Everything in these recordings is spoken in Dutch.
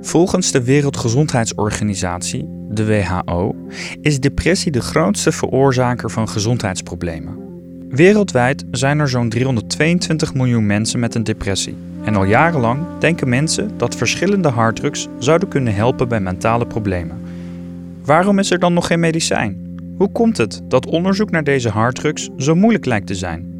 Volgens de Wereldgezondheidsorganisatie, de WHO, is depressie de grootste veroorzaker van gezondheidsproblemen. Wereldwijd zijn er zo'n 322 miljoen mensen met een depressie. En al jarenlang denken mensen dat verschillende harddrugs zouden kunnen helpen bij mentale problemen. Waarom is er dan nog geen medicijn? Hoe komt het dat onderzoek naar deze harddrugs zo moeilijk lijkt te zijn?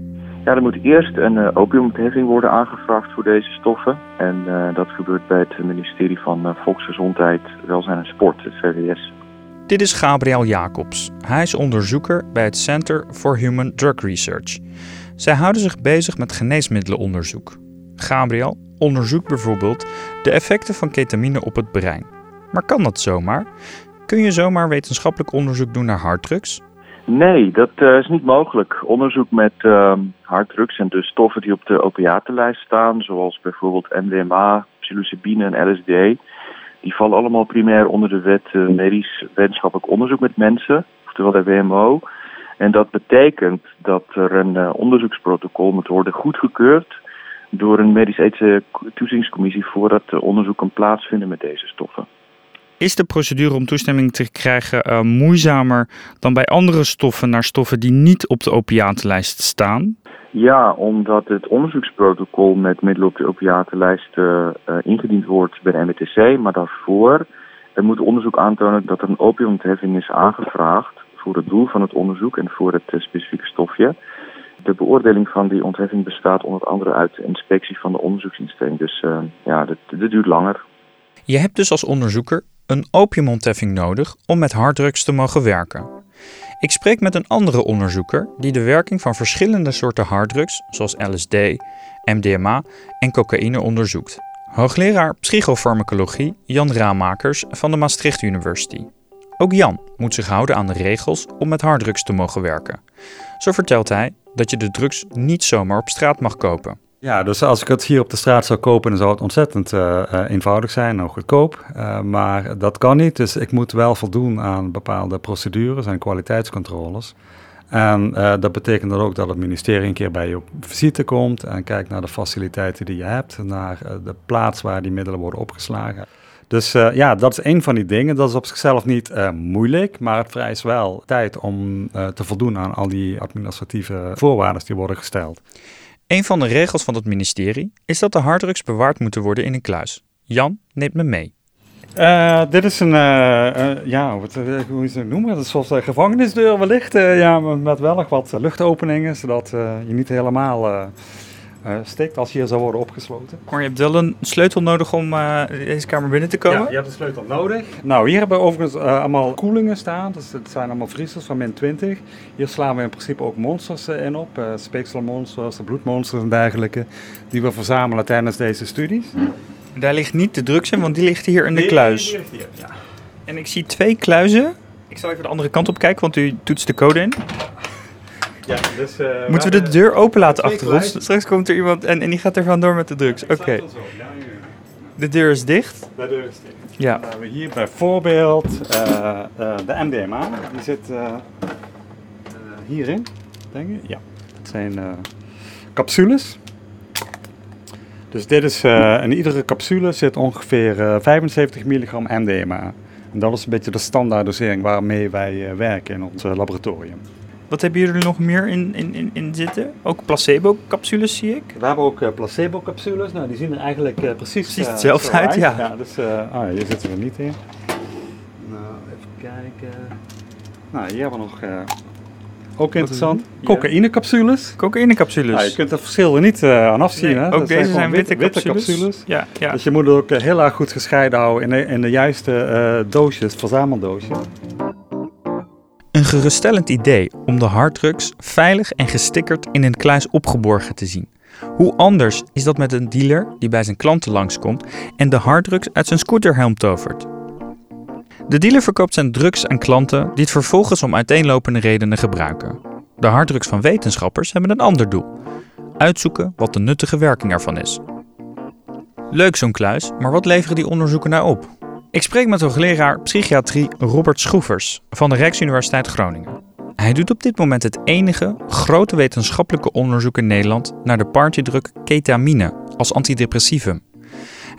Ja, er moet eerst een uh, worden aangevraagd voor deze stoffen. En uh, dat gebeurt bij het ministerie van uh, Volksgezondheid, Welzijn en Sport, het VWS. Dit is Gabriel Jacobs. Hij is onderzoeker bij het Center for Human Drug Research. Zij houden zich bezig met geneesmiddelenonderzoek. Gabriel onderzoekt bijvoorbeeld de effecten van ketamine op het brein. Maar kan dat zomaar? Kun je zomaar wetenschappelijk onderzoek doen naar harddrugs? Nee, dat uh, is niet mogelijk. Onderzoek met uh, harddrugs en dus stoffen die op de opiatenlijst staan, zoals bijvoorbeeld MDMA, psilocybine en LSD, die vallen allemaal primair onder de wet uh, medisch wetenschappelijk onderzoek met mensen, oftewel de WMO. En dat betekent dat er een onderzoeksprotocol moet worden goedgekeurd door een medisch-ethische toezingscommissie voordat de onderzoek kan plaatsvinden met deze stoffen. Is de procedure om toestemming te krijgen uh, moeizamer dan bij andere stoffen naar stoffen die niet op de opiatenlijst staan? Ja, omdat het onderzoeksprotocol met middelen op de opiatenlijst uh, ingediend wordt bij de MWTC, maar daarvoor er moet onderzoek aantonen dat er een opiumontheffing is aangevraagd voor het doel van het onderzoek en voor het specifieke stofje. De beoordeling van die ontheffing bestaat onder andere uit de inspectie van de onderzoeksinstelling. Dus ja, dat, dat duurt langer. Je hebt dus als onderzoeker een opiumontheffing nodig om met harddrugs te mogen werken. Ik spreek met een andere onderzoeker die de werking van verschillende soorten harddrugs, zoals LSD, MDMA en cocaïne onderzoekt. Hoogleraar psychofarmacologie Jan Raamakers van de Maastricht University. Ook Jan moet zich houden aan de regels om met harddrugs te mogen werken. Zo vertelt hij dat je de drugs niet zomaar op straat mag kopen. Ja, dus als ik het hier op de straat zou kopen, dan zou het ontzettend uh, eenvoudig zijn en goedkoop. Uh, maar dat kan niet, dus ik moet wel voldoen aan bepaalde procedures en kwaliteitscontroles. En dat betekent dan ook dat het ministerie een keer bij je op visite komt en kijkt naar de faciliteiten die je hebt, naar de plaats waar die middelen worden opgeslagen. Dus ja, dat is een van die dingen. Dat is op zichzelf niet moeilijk, maar het vereist wel tijd om te voldoen aan al die administratieve voorwaarden die worden gesteld. Een van de regels van het ministerie is dat de harddrugs bewaard moeten worden in een kluis. Jan neemt me mee. Uh, dit is een, uh, uh, ja, wat, hoe is het noemen? Dat is zoals een gevangenisdeur wellicht, ja, met wel nog wat luchtopeningen, zodat je niet helemaal stikt als je hier zou worden opgesloten. Maar je hebt wel een sleutel nodig om deze kamer binnen te komen? Ja, je hebt een sleutel nodig. Nou, hier hebben we overigens allemaal koelingen staan, dus het zijn allemaal vriezers van min 20. Hier slaan we in principe ook monsters in op, speekselmonsters, bloedmonsters en dergelijke, die we verzamelen tijdens deze studies. Daar ligt niet de drugs in, want die ligt hier in de kluis. die ligt hier, ja. En ik zie twee kluizen. Ik zal even de andere kant op kijken, want u toetst de code in. Ja, dus, uh, Moeten we de deur open laten achter ons? Straks komt er iemand en, en die gaat er vandoor met de drugs. Oké, de deur is dicht. De deur is dicht. Ja. Dan hebben we hier bijvoorbeeld eh, eh, de MDMA. Die zit eh, eh, hierin, denk ik. Ja, het zijn eh, capsules. Dus dit is, eh, in iedere capsule zit ongeveer eh, 75 milligram MDMA. En dat is een beetje de standaard dosering waarmee wij eh, werken in ons eh, laboratorium. Wat hebben jullie nog meer in, in, in, in zitten? Ook placebo-capsules zie ik. We hebben ook eh, placebo-capsules. Nou, die zien er eigenlijk eh, precies, Precies eh, hetzelfde uit, ja. ja dus, ah, hier zitten we niet in. Nou, even kijken. Nou, hier hebben we nog, ook interessant, cocaïnecapsules. Cocaïne-capsules. Nou, je kunt er verschil er niet aan afzien. Nee, hè? ook Dat deze zijn witte, witte capsules. capsules. Ja, ja. Dus je moet het ook heel erg goed gescheiden houden in de, in de juiste doosjes, verzameldoosjes. Geruststellend idee om de harddrugs veilig en gestickerd in een kluis opgeborgen te zien. Hoe anders is dat met een dealer die bij zijn klanten langskomt en de harddrugs uit zijn scooterhelm tovert? De dealer verkoopt zijn drugs aan klanten die het vervolgens om uiteenlopende redenen gebruiken. De harddrugs van wetenschappers hebben een ander doel: uitzoeken wat de nuttige werking ervan is. Leuk zo'n kluis, maar wat leveren die onderzoeken nou op? Ik spreek met hoogleraar psychiatrie Robert Schroevers van de Rijksuniversiteit Groningen. Hij doet op dit moment het enige grote wetenschappelijke onderzoek in Nederland naar de partydruk ketamine als antidepressivum.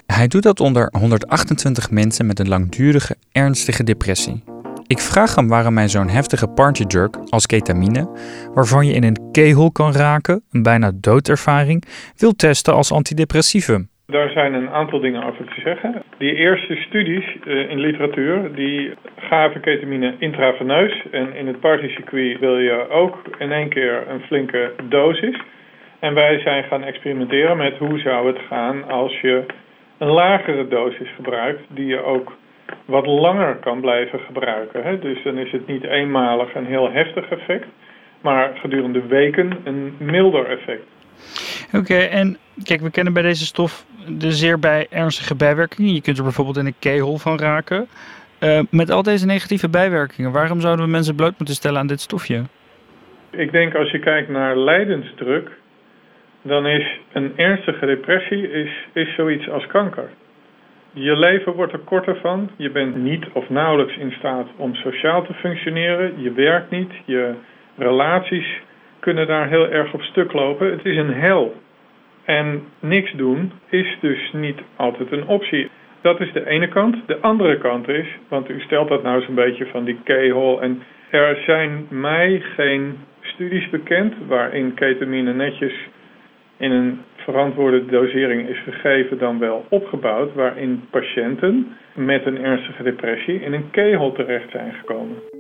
Hij doet dat onder 128 mensen met een langdurige, ernstige depressie. Ik vraag hem waarom hij zo'n heftige partydrug als ketamine, waarvan je in een kegel kan raken, een bijna doodervaring, wil testen als antidepressivum. Daar zijn een aantal dingen over te zeggen. Die eerste studies uh, in literatuur die gaven ketamine intraveneus. En in het partycircuit wil je ook in één keer een flinke dosis. En wij zijn gaan experimenteren met hoe zou het gaan als je een lagere dosis gebruikt, die je ook wat langer kan blijven gebruiken. Dus dan is het niet eenmalig een heel heftig effect, maar gedurende weken een milder effect. Oké, en kijk, we kennen bij deze stof de zeer bij ernstige bijwerkingen. Je kunt er bijvoorbeeld in een kegel van raken. Uh, met al deze negatieve bijwerkingen, waarom zouden we mensen bloot moeten stellen aan dit stofje? Ik denk als je kijkt naar lijdensdruk, dan is een ernstige depressie is, is zoiets als kanker. Je leven wordt er korter van. Je bent niet of nauwelijks in staat om sociaal te functioneren. Je werkt niet. Je relaties kunnen daar heel erg op stuk lopen. Het is een hel. En niks doen is dus niet altijd een optie. Dat is de ene kant. De andere kant is, want u stelt dat nou zo'n beetje van die keyhole. En er zijn mij geen studies bekend waarin ketamine netjes in een verantwoorde dosering is gegeven dan wel opgebouwd, waarin patiënten met een ernstige depressie in een kegel terecht zijn gekomen.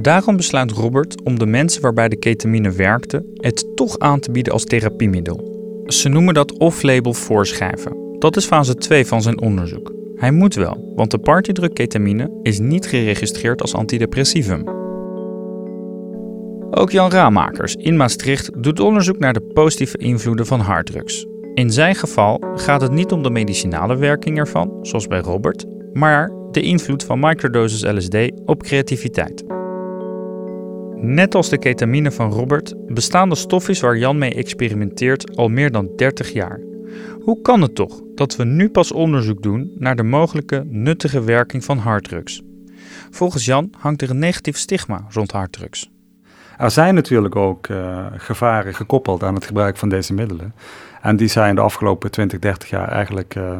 Daarom besluit Robert om de mensen waarbij de ketamine werkte het toch aan te bieden als therapiemiddel. Ze noemen dat off-label voorschrijven. Dat is fase 2 van zijn onderzoek. Hij moet wel, want de partydruk ketamine is niet geregistreerd als antidepressivum. Ook Jan Raamakers in Maastricht doet onderzoek naar de positieve invloeden van harddrugs. In zijn geval gaat het niet om de medicinale werking ervan, zoals bij Robert, maar de invloed van microdosis LSD op creativiteit. Net als de ketamine van Robert bestaan de stofjes waar Jan mee experimenteert al meer dan 30 jaar. Hoe kan het toch dat we nu pas onderzoek doen naar de mogelijke nuttige werking van harddrugs? Volgens Jan hangt er een negatief stigma rond harddrugs. Er zijn natuurlijk ook uh, gevaren gekoppeld aan het gebruik van deze middelen. En die zijn de afgelopen 20, 30 jaar eigenlijk uh,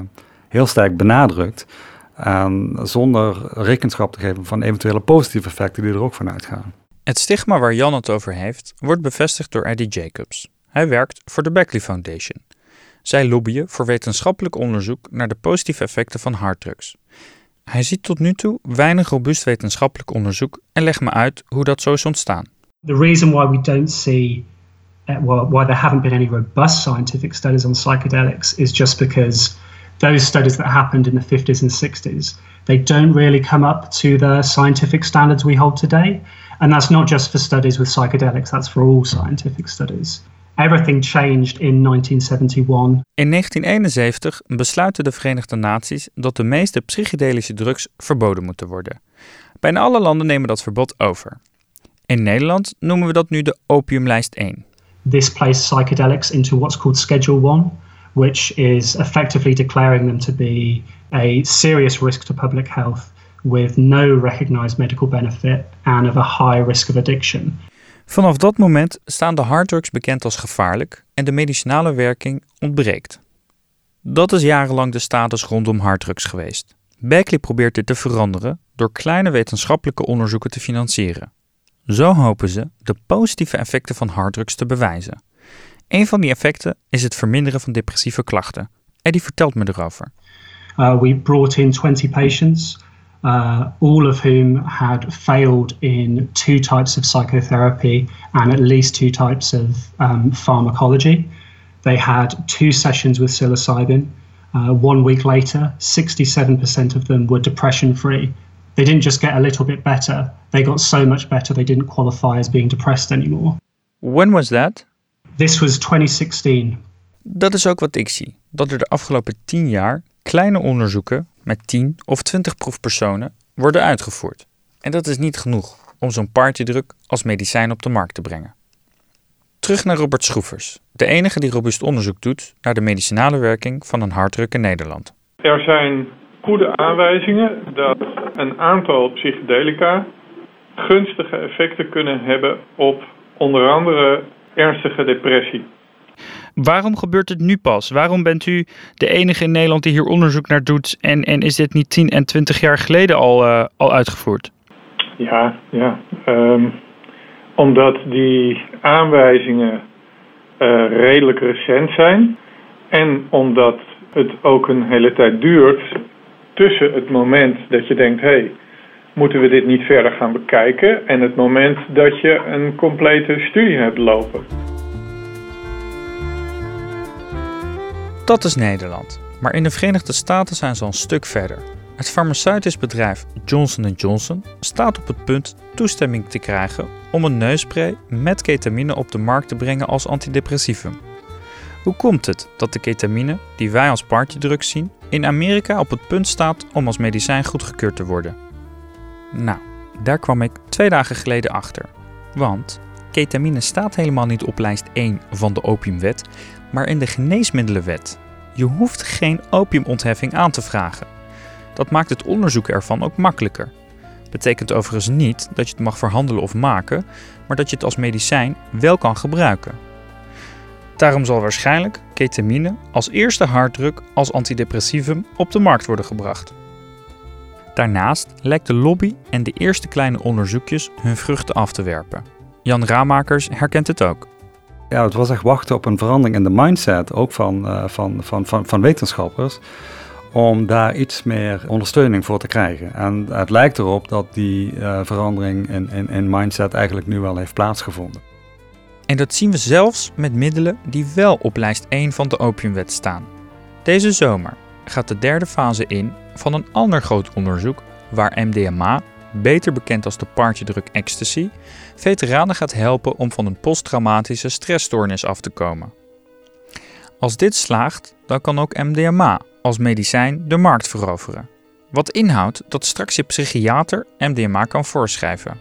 heel sterk benadrukt. En zonder rekenschap te geven van eventuele positieve effecten die er ook van uitgaan. Het stigma waar Jan het over heeft, wordt bevestigd door Eddie Jacobs. Hij werkt voor de Beckley Foundation. Zij lobbyen voor wetenschappelijk onderzoek naar de positieve effecten van harddrugs. Hij ziet tot nu toe weinig robuust wetenschappelijk onderzoek en legt me uit hoe dat zo is ontstaan. The reason why we don't see, well, why there haven't been any robust scientific studies on psychedelics is just because those studies that happened in the 50s and 60s, they don't really come up to the scientific standards we hold today. And that's not just for studies with psychedelics, that's for all scientific studies. Everything changed in 1971. In 1971 besluiten de Verenigde Naties dat de meeste psychedelische drugs verboden moeten worden. Bijna alle landen nemen dat verbod over. In Nederland noemen we dat nu de opiumlijst 1. This placed psychedelics into what's called Schedule 1, which is effectively declaring them to be a serious risk to public health with no recognized medical benefit and of a high risk of addiction. Vanaf dat moment staan de harddrugs bekend als gevaarlijk en de medicinale werking ontbreekt. Dat is jarenlang de status rondom harddrugs geweest. Beckley probeert dit te veranderen door kleine wetenschappelijke onderzoeken te financieren. Zo hopen ze de positieve effecten van harddrugs te bewijzen. Een van die effecten is het verminderen van depressieve klachten. Eddie vertelt me erover. Uh, we brought in 20 patients, uh, all of whom had failed in two types of psychotherapy and at least two types of um, pharmacology. They had two sessions with psilocybin. Uh, one week later, 67% of them were depression free they didn't just get a little bit better, they got so much better they didn't qualify as being depressed anymore. When was that? This was 2016. Dat is ook wat ik zie. Dat er de afgelopen 10 jaar kleine onderzoeken met 10 of 20 proefpersonen worden uitgevoerd. En dat is niet genoeg om zo'n partydruk als medicijn op de markt te brengen. Terug naar Robert Schroevers, de enige die robuust onderzoek doet naar de medicinale werking van een harddruk in Nederland. Er zijn goede aanwijzingen dat een aantal psychedelica gunstige effecten kunnen hebben op onder andere ernstige depressie. Waarom gebeurt het nu pas? Waarom bent u de enige in Nederland die hier onderzoek naar doet? En, en is dit niet 10 en 20 jaar geleden al, uh, al uitgevoerd? Ja, ja. Um, omdat die aanwijzingen uh, redelijk recent zijn. En omdat het ook een hele tijd duurt tussen het moment dat je denkt: hé, hey, moeten we dit niet verder gaan bekijken? En het moment dat je een complete studie hebt lopen. Dat is Nederland. Maar in de Verenigde Staten zijn ze al een stuk verder. Het farmaceutisch bedrijf Johnson Johnson staat op het punt toestemming te krijgen om een neusspray met ketamine op de markt te brengen als antidepressivum. Hoe komt het dat de ketamine, die wij als partydrugs zien, in Amerika op het punt staat om als medicijn goedgekeurd te worden? Nou, daar kwam ik twee dagen geleden achter. Want ketamine staat helemaal niet op lijst 1 van de opiumwet, maar in de geneesmiddelenwet. Je hoeft geen opiumontheffing aan te vragen. Dat maakt het onderzoek ervan ook makkelijker. Betekent overigens niet dat je het mag verhandelen of maken, maar dat je het als medicijn wel kan gebruiken. Daarom zal waarschijnlijk ketamine als eerste harddruk als antidepressivum op de markt worden gebracht. Daarnaast lijkt de lobby en de eerste kleine onderzoekjes hun vruchten af te werpen. Jan Raamakers herkent het ook. Ja, het was echt wachten op een verandering in de mindset, ook van, uh, van, van, van, van wetenschappers, om daar iets meer ondersteuning voor te krijgen. En het lijkt erop dat die uh, verandering in, in, in mindset eigenlijk nu wel heeft plaatsgevonden. En dat zien we zelfs met middelen die wel op lijst 1 van de opiumwet staan. Deze zomer gaat de derde fase in van een ander groot onderzoek waar MDMA, beter bekend als de partydruk ecstasy, veteranen gaat helpen om van een posttraumatische stressstoornis af te komen. Als dit slaagt, dan kan ook MDMA als medicijn de markt veroveren. Wat inhoudt dat straks je psychiater MDMA kan voorschrijven.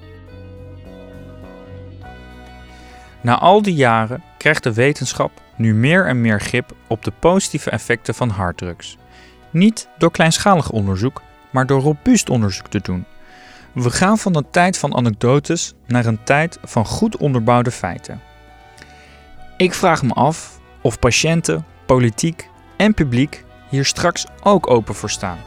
Na al die jaren krijgt de wetenschap nu meer en meer grip op de positieve effecten van harddrugs. Niet door kleinschalig onderzoek, maar door robuust onderzoek te doen. We gaan van een tijd van anekdotes naar een tijd van goed onderbouwde feiten. Ik vraag me af of patiënten, politiek en publiek hier straks ook open voor staan.